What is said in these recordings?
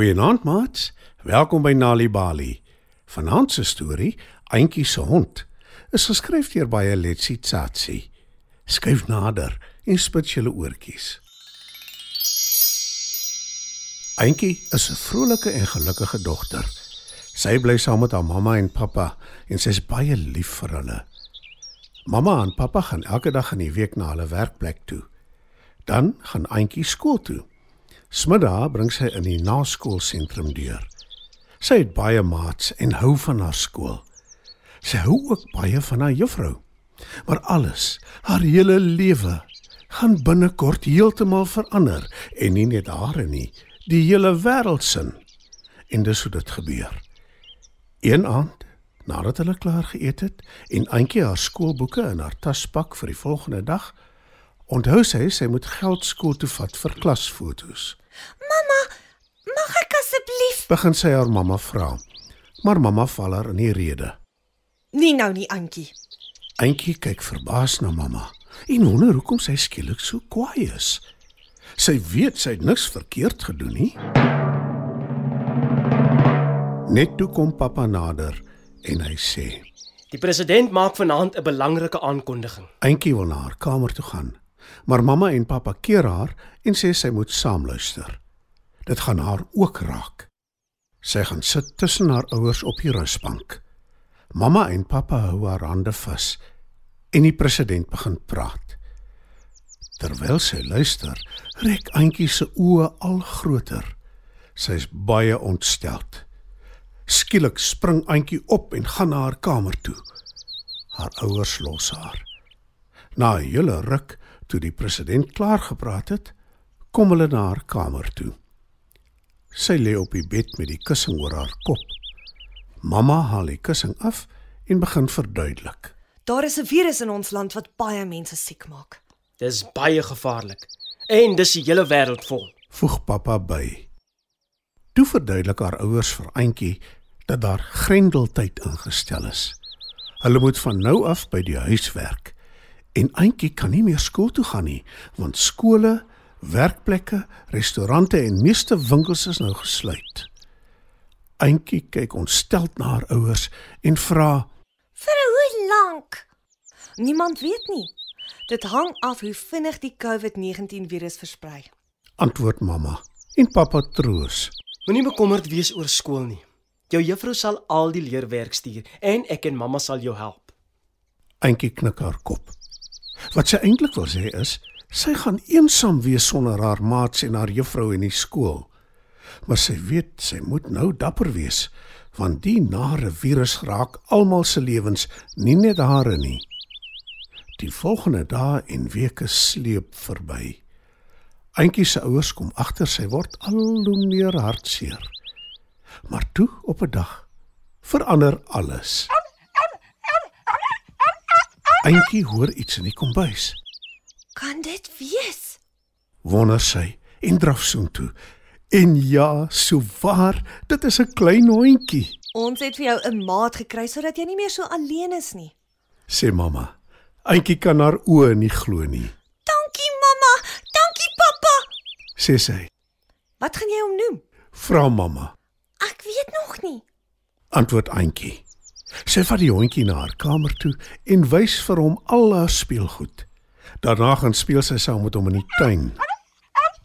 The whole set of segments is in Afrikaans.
Goeienaand, maats. Welkom by Nali Bali. Vanaand se storie, Auntie se hond, is geskryf deur baie Letsi Tsatsi. Skryf nader en spit julle oortjies. Auntie is 'n vrolike en gelukkige dogter. Sy bly saam met haar mamma en pappa en sy is baie lief vir hulle. Mamma en pappa gaan elke dag in die week na hulle werkplek toe. Dan gaan Auntie skool toe. Smiddag bring sy in die naskoolsentrum deur. Sy het baie maats en hou van haar skool. Sy hou ook baie van haar juffrou. Maar alles, haar hele lewe, gaan binnekort heeltemal verander en nie net haar nie, die hele wêreld sin. En dis hoe dit gebeur. Een aand, nadat hulle klaar geëet het en Antjie haar skoolboeke in haar tas pak vir die volgende dag, onthou sy sy moet geld skool toe vat vir klasfoto's. Mamma, mag ek asseblief? Begin sy haar mamma vra. Maar mamma val haar in die rede. Nee nou nie, Antjie. Antjie kyk verbaas na mamma en wonder hoekom sy skielik so kwaai is. Sy weet sy het niks verkeerd gedoen nie. Net toe kom pappa nader en hy sê: Die president maak vanaand 'n belangrike aankondiging. Antjie wil na haar kamer toe gaan, maar mamma en pappa keer haar en sê sy moet saamluister. Dit gaan haar ook raak. Sy gaan sit tussen haar ouers op die rusbank. Mamma en pappa hou haar hande vas en die president begin praat. Terwyl sy luister, rek Antjie se oë al groter. Sy is baie ontsteld. Skielik spring Antjie op en gaan na haar kamer toe. Haar ouers los haar. Na 'n hele ruk, toe die president klaar gepraat het, kom hulle na haar kamer toe. Sy lê op die bed met die kussing oor haar kop. Mamma haal die kussing af en begin verduidelik. Daar is 'n virus in ons land wat baie mense siek maak. Dis baie gevaarlik. En dis die hele wêreld vol. Voeg pappa by. Toe verduidelik haar ouers vir Auntie dat daar grendeltyd ingestel is. Hulle moet van nou af by die huis werk. En Auntie kan nie meer skool toe gaan nie, want skole, werkplekke, restaurante en meeste winkels is nou gesluit. Auntie kyk ontsteld na haar ouers en vra: Vir hoe lank? Niemand weet nie. Dit hang af hoe vinnig die COVID-19 virus versprei. Antwoord mamma en pappa troos. Moenie bekommerd wees oor skool nie. Jou juffrou sal al die leerwerk stuur en ek en mamma sal jou help. Auntie knik haar kop. Wat sy eintlik wil sê is, sy gaan eensaam wees sonder haar maats en haar juffrou in die skool. Maar sy weet sy moet nou dapper wees, want die nare virus raak almal se lewens, nie net hare nie. Die volgende dae en weke sleep verby. Auntie se ouers kom agter sy word al hoe meer hartseer. Maar toe op 'n dag verander alles. Auntie hoor iets in die kombuis. Kan dit wees? Wonder sy en draf soontoe. En ja, so waar, dit is 'n klein hondjie, Ons het vir jou 'n maat gekry sodat jy nie meer so alleen is nie. sê mamma. Auntie kan haar oë nie glo nie, Dankie mamma, dankie pappa. sê sy. Wat gaan jy hom noem? Vra mamma, Ek weet nog nie. antwoord Auntie. Sy vat die hondjie na haar kamer toe en wys vir hom al haar speelgoed. Daarna gaan speel sy saam met hom in die tuin.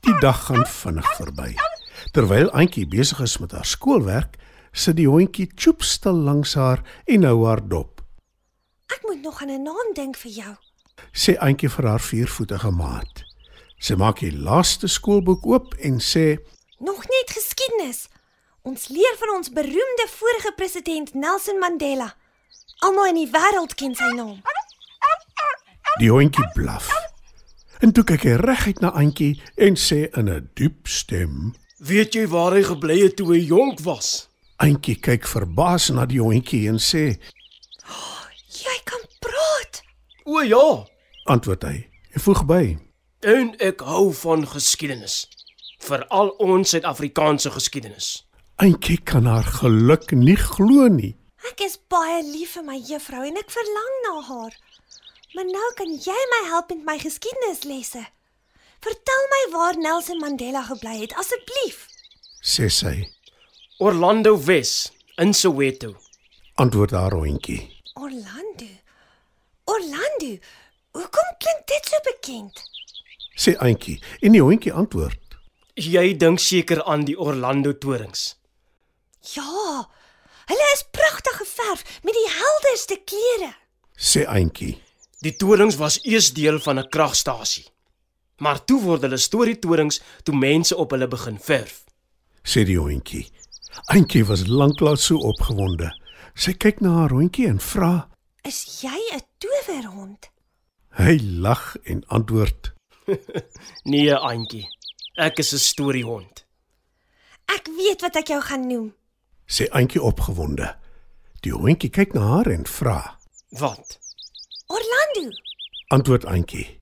Die dag gaan vinnig verby. Terwyl Auntie besig is met haar skoolwerk, sit die hondjie choopstil langs haar en hou haar dop. Ek moet nog aan 'n naam dink vir jou. sê Auntie vir haar viervoetige maat. Sy maak die laaste skoolboek oop en sê: Nog net geskiedenis. Ons leer van ons beroemde vorige president Nelson Mandela. Almal in die wêreld ken sy naam. Die hondjie blaf. En toe kyk hy reguit na Auntie en sê in 'n diep stem: Weet jy waar hy gebly het toe hy jonk was? Auntie kyk verbaas na die hondjie en sê: Jy kan praat. O ja, "Antwoord hy." En voeg by: en ek hou van geskiedenis. Veral ons Suid-Afrikaanse geskiedenis. Auntie kan haar geluk nie glo nie. Ek is baie lief vir my juffrou en ek verlang na haar. Maar nou kan jy my help met my geskiedenislesse. Vertel my waar Nelson Mandela gebly het asseblief. sê sy. Orlando Wes in Soweto. Antwoord haar hondjie. Orlando. Orlando. Hoekom klink dit so bekend? Sê Auntie en die hondjie antwoord. Jy dink seker aan die Orlando torings. Ja. Hulle is pragtig geverf met die helderste kleure. Sê Auntie. Die torings was eers deel van 'n kragstasie. Maar toe word hulle storietorings toe mense op hulle begin verf. sê die hondjie. Auntie was lanklaas so opgewonde. Sy kyk na haar hondjie en vra. Is jy 'n towerhond? Hy lag en antwoord. Nee, Antjie. Ek is 'n storiehond. Ek weet wat ek jou gaan noem. Sê Auntie opgewonde. Die hondjie kyk na haar en vra. Wat? Orlando. Antwoord Auntie.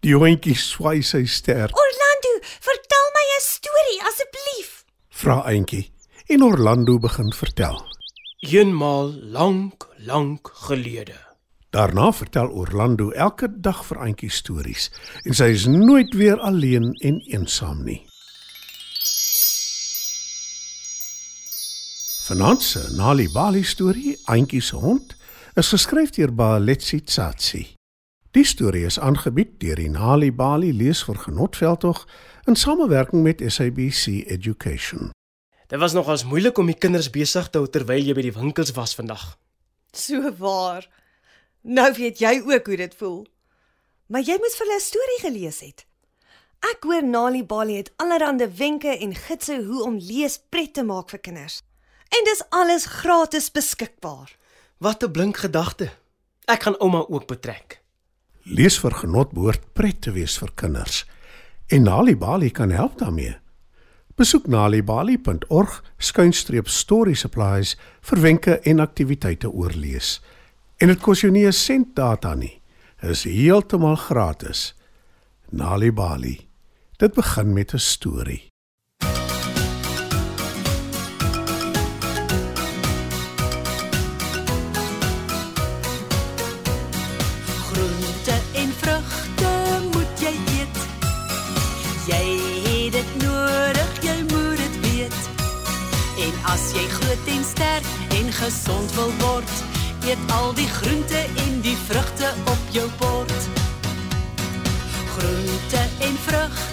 Die hondjie swai sy ster. Orlando, vertel my 'n storie asseblief. Vra Auntie en Orlando begin vertel. Eenmaal lank, lank gelede. Daarna vertel Orlando elke dag vir Auntie stories en sy is nooit weer alleen en eensaam nie. Vanaand se Nali Bali storie, Auntie se hond, is geskryf deur Baletsi Tsatsi. Die storie is aangebied deur die Nali Bali leesvergenotveldtog in samewerking met SABC Education. Dit was nogals moeilik om die kinders besig te hou terwyl jy by die winkels was vandag. So waar. Nou weet jy ook hoe dit voel. Maar jy moes vir hulle 'n storie gelees het. Ek hoor Nali Bali het allerlei wenke en gidse hoe om lees pret te maak vir kinders. En dis alles gratis beskikbaar. Wat 'n blink gedagte. Ek gaan ouma ook betrek. Leesvergenot behoort pret te wees vir kinders en Nali Bali kan help daarmee. Besoek nalibali.org skuinstreep story supplies vir wenke en aktiwiteite oor lees. En dit kos jou nie 'n sent data nie. Dit is heeltemal gratis. Nali Bali. Dit begin met 'n storie. Gesond wil word, eet al die groente en die vrugte op jou bord. Groente en vrugte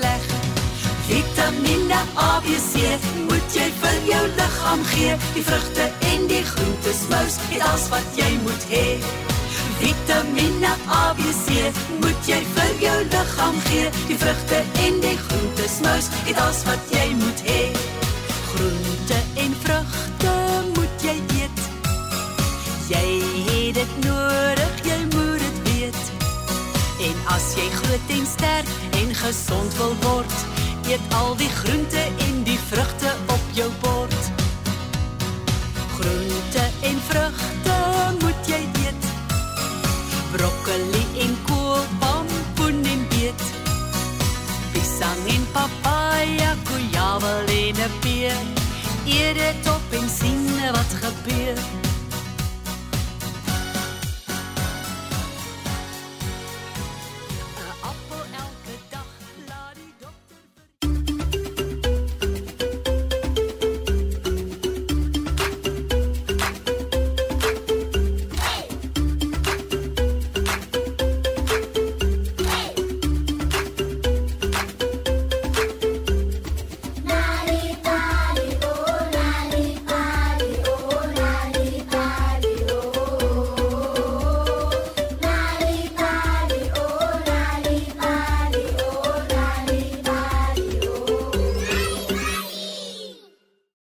sleg. Vitamiene A, B, C moet jy vir jou liggaam gee. Die vrugte en die groentes mous, dit alles wat jy moet hê. Vitamiene A, B, C moet jy vir jou liggaam gee. Die vrugte en die groentes mous, dit alles wat jy moet hê. Groente gesond wil word, eet al die groente en die vrugte op jou bord. Groente en vrugte moet jy eet. Broccoli en kool, pompoen en beet. Pisang en papaya, koeiawel en 'n peer. Eet dit op en sien wat gebeur.